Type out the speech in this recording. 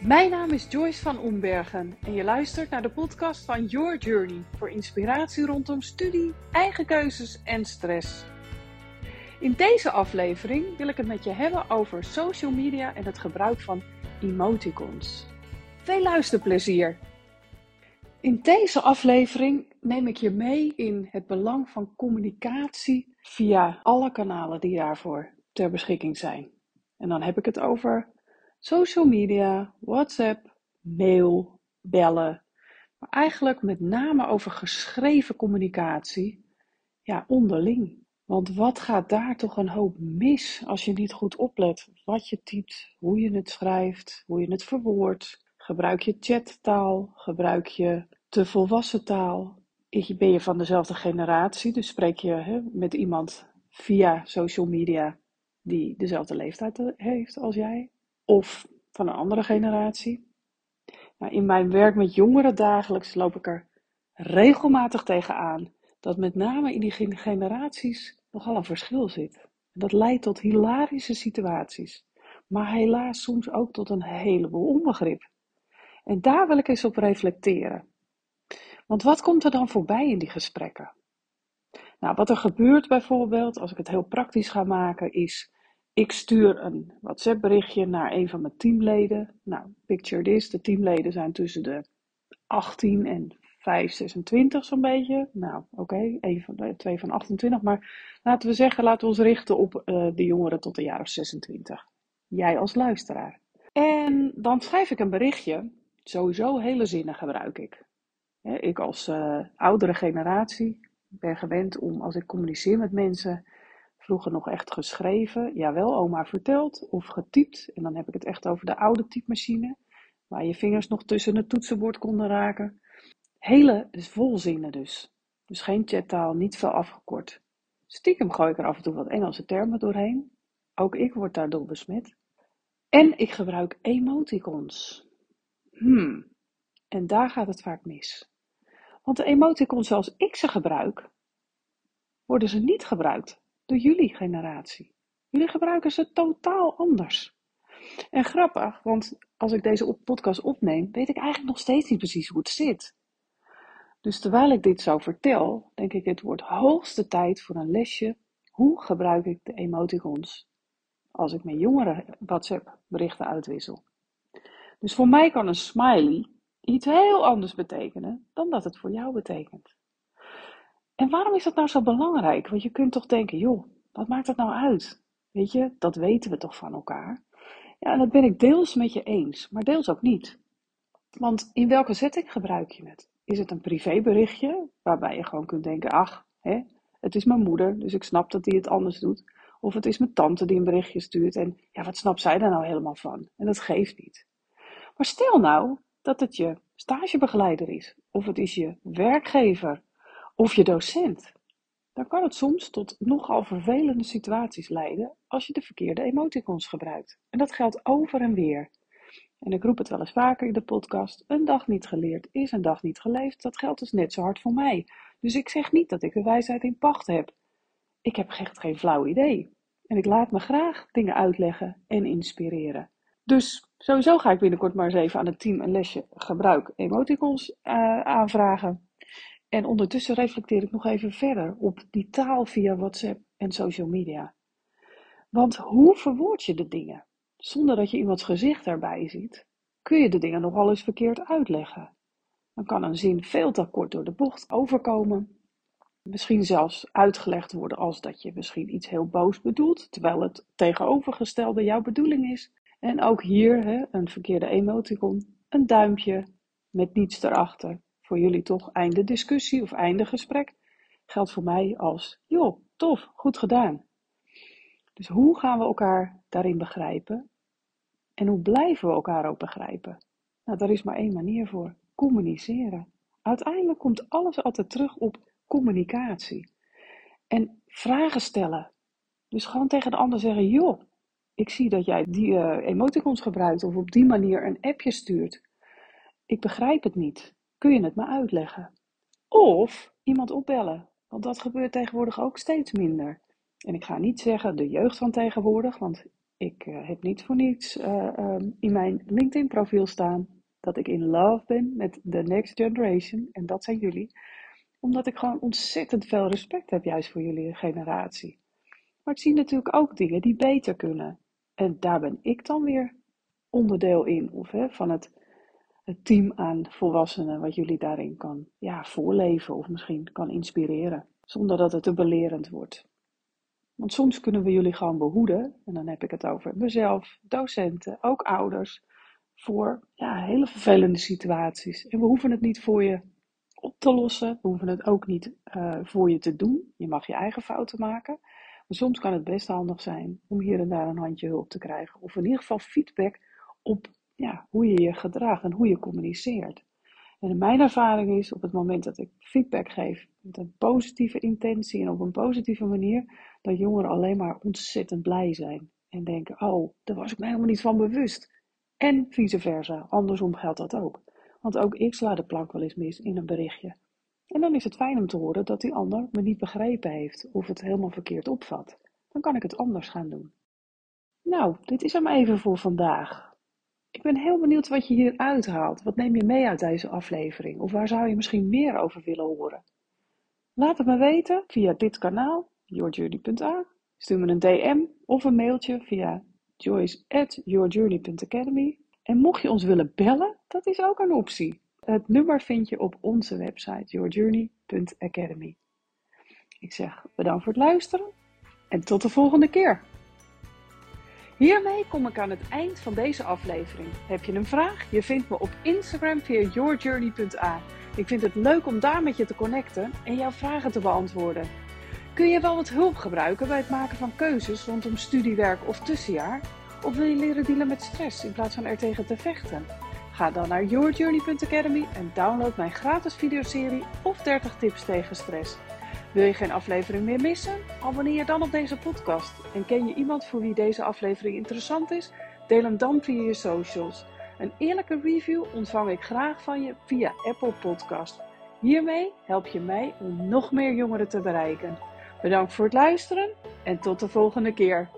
Mijn naam is Joyce van Ombergen en je luistert naar de podcast van Your Journey voor inspiratie rondom studie, eigen keuzes en stress. In deze aflevering wil ik het met je hebben over social media en het gebruik van emoticons. Veel luisterplezier! In deze aflevering neem ik je mee in het belang van communicatie via alle kanalen die daarvoor ter beschikking zijn. En dan heb ik het over social media, WhatsApp, mail, bellen. Maar eigenlijk met name over geschreven communicatie, ja, onderling. Want wat gaat daar toch een hoop mis als je niet goed oplet wat je typt, hoe je het schrijft, hoe je het verwoordt. Gebruik je chattaal? Gebruik je te volwassen taal? Ben je van dezelfde generatie, dus spreek je hè, met iemand via social media die dezelfde leeftijd heeft als jij? Of van een andere generatie? Nou, in mijn werk met jongeren dagelijks loop ik er regelmatig tegenaan dat met name in die generaties nogal een verschil zit. Dat leidt tot hilarische situaties, maar helaas soms ook tot een heleboel onbegrip. En daar wil ik eens op reflecteren. Want wat komt er dan voorbij in die gesprekken? Nou, wat er gebeurt bijvoorbeeld, als ik het heel praktisch ga maken, is ik stuur een WhatsApp berichtje naar een van mijn teamleden. Nou, picture this, de teamleden zijn tussen de 18 en 5, 26 zo'n beetje. Nou, oké, van twee van 28. Maar laten we zeggen, laten we ons richten op uh, de jongeren tot de jaar of 26. Jij als luisteraar. En dan schrijf ik een berichtje. Sowieso hele zinnen gebruik ik. ik als uh, oudere generatie ben gewend om, als ik communiceer met mensen, vroeger nog echt geschreven. Jawel, oma vertelt of getypt. En dan heb ik het echt over de oude typemachine, waar je vingers nog tussen het toetsenbord konden raken. Hele volzinnen dus. Dus geen chattaal, niet veel afgekort. Stiekem gooi ik er af en toe wat Engelse termen doorheen. Ook ik word daardoor besmet. En ik gebruik emoticons. Hmm, en daar gaat het vaak mis. Want de emoticons zoals ik ze gebruik, worden ze niet gebruikt door jullie generatie. Jullie gebruiken ze totaal anders. En grappig, want als ik deze podcast opneem, weet ik eigenlijk nog steeds niet precies hoe het zit. Dus terwijl ik dit zo vertel, denk ik het wordt hoogste tijd voor een lesje. Hoe gebruik ik de emoticons als ik met jongeren WhatsApp berichten uitwissel? Dus voor mij kan een smiley iets heel anders betekenen dan dat het voor jou betekent. En waarom is dat nou zo belangrijk? Want je kunt toch denken, joh, wat maakt dat nou uit? Weet je, dat weten we toch van elkaar? Ja, en dat ben ik deels met je eens, maar deels ook niet. Want in welke setting gebruik je het? Is het een privéberichtje, waarbij je gewoon kunt denken, ach, hè, het is mijn moeder, dus ik snap dat die het anders doet. Of het is mijn tante die een berichtje stuurt en ja, wat snapt zij daar nou helemaal van? En dat geeft niet. Maar stel nou dat het je stagebegeleider is, of het is je werkgever, of je docent, dan kan het soms tot nogal vervelende situaties leiden als je de verkeerde emoticons gebruikt. En dat geldt over en weer. En ik roep het wel eens vaker in de podcast: een dag niet geleerd is een dag niet geleefd. Dat geldt dus net zo hard voor mij. Dus ik zeg niet dat ik de wijsheid in pacht heb. Ik heb echt geen flauw idee. En ik laat me graag dingen uitleggen en inspireren. Dus sowieso ga ik binnenkort maar eens even aan het team een lesje gebruik emoticons uh, aanvragen. En ondertussen reflecteer ik nog even verder op die taal via WhatsApp en social media. Want hoe verwoord je de dingen? Zonder dat je iemands gezicht erbij ziet, kun je de dingen nogal eens verkeerd uitleggen. Dan kan een zin veel te kort door de bocht overkomen. Misschien zelfs uitgelegd worden als dat je misschien iets heel boos bedoelt, terwijl het tegenovergestelde jouw bedoeling is. En ook hier hè, een verkeerde emoticon, een duimpje met niets erachter voor jullie toch einde discussie of einde gesprek, geldt voor mij als, joh, tof, goed gedaan. Dus hoe gaan we elkaar daarin begrijpen? En hoe blijven we elkaar ook begrijpen? Nou, daar is maar één manier voor: communiceren. Uiteindelijk komt alles altijd terug op communicatie. En vragen stellen. Dus gewoon tegen de ander zeggen: joh, ik zie dat jij die uh, emoticons gebruikt of op die manier een appje stuurt. Ik begrijp het niet. Kun je het me uitleggen? Of iemand opbellen, want dat gebeurt tegenwoordig ook steeds minder. En ik ga niet zeggen de jeugd van tegenwoordig, want Ik uh, heb niet voor niets uh, um, in mijn LinkedIn profiel staan dat ik in love ben met de next generation. En dat zijn jullie. Omdat ik gewoon ontzettend veel respect heb juist voor jullie generatie. Maar ik zie natuurlijk ook dingen die beter kunnen. En daar ben ik dan weer onderdeel in. Of hè, van het, team aan volwassenen wat jullie daarin kan ja, voorleven. Of misschien kan inspireren. Zonder dat het te belerend wordt. Want soms kunnen we jullie gewoon behoeden. En dan heb ik het over mezelf, docenten, ook ouders. Voor ja, hele vervelende situaties. En we hoeven het niet voor je op te lossen. We hoeven het ook niet uh, voor je te doen. Je mag je eigen fouten maken. Maar soms kan het best handig zijn om hier en daar een handje hulp te krijgen. Of in ieder geval feedback op ja, hoe je je gedraagt en hoe je communiceert. En mijn ervaring is op het moment dat ik feedback geef met een positieve intentie en op een positieve manier, dat jongeren alleen maar ontzettend blij zijn. En denken, oh, daar was ik me helemaal niet van bewust. En vice versa, andersom geldt dat ook. Want ook ik sla de plank wel eens mis in een berichtje. En dan is het fijn om te horen dat die ander me niet begrepen heeft of het helemaal verkeerd opvat. Dan kan ik het anders gaan doen. Nou, dit is hem even voor vandaag. Ik ben heel benieuwd wat je hier uithaalt. Wat neem je mee uit deze aflevering? Of waar zou je misschien meer over willen horen? Laat het me weten via dit kanaal, yourjourney.a. Stuur me een DM of een mailtje via joyce@yourjourney.academy. En mocht je ons willen bellen, dat is ook een optie. Het nummer vind je op onze website yourjourney.academy. Ik zeg bedankt voor het luisteren en tot de volgende keer. Hiermee kom ik aan het eind van deze aflevering. Heb je een vraag? Je vindt me op Instagram via yourjourney.a. Ik vind het leuk om daar met je te connecten en jouw vragen te beantwoorden. Kun je wel wat hulp gebruiken bij het maken van keuzes rondom studiewerk of tussenjaar? Of wil je leren dealen met stress in plaats van er tegen te vechten? Ga dan naar yourjourney.academy en download mijn gratis videoserie of 30 tips tegen stress. Wil je geen aflevering meer missen? Abonneer dan op deze podcast. En ken je iemand voor wie deze aflevering interessant is? Deel hem dan via je socials. Een eerlijke review ontvang ik graag van je via Apple Podcast. Hiermee help je mij om nog meer jongeren te bereiken. Bedankt voor het luisteren en tot de volgende keer.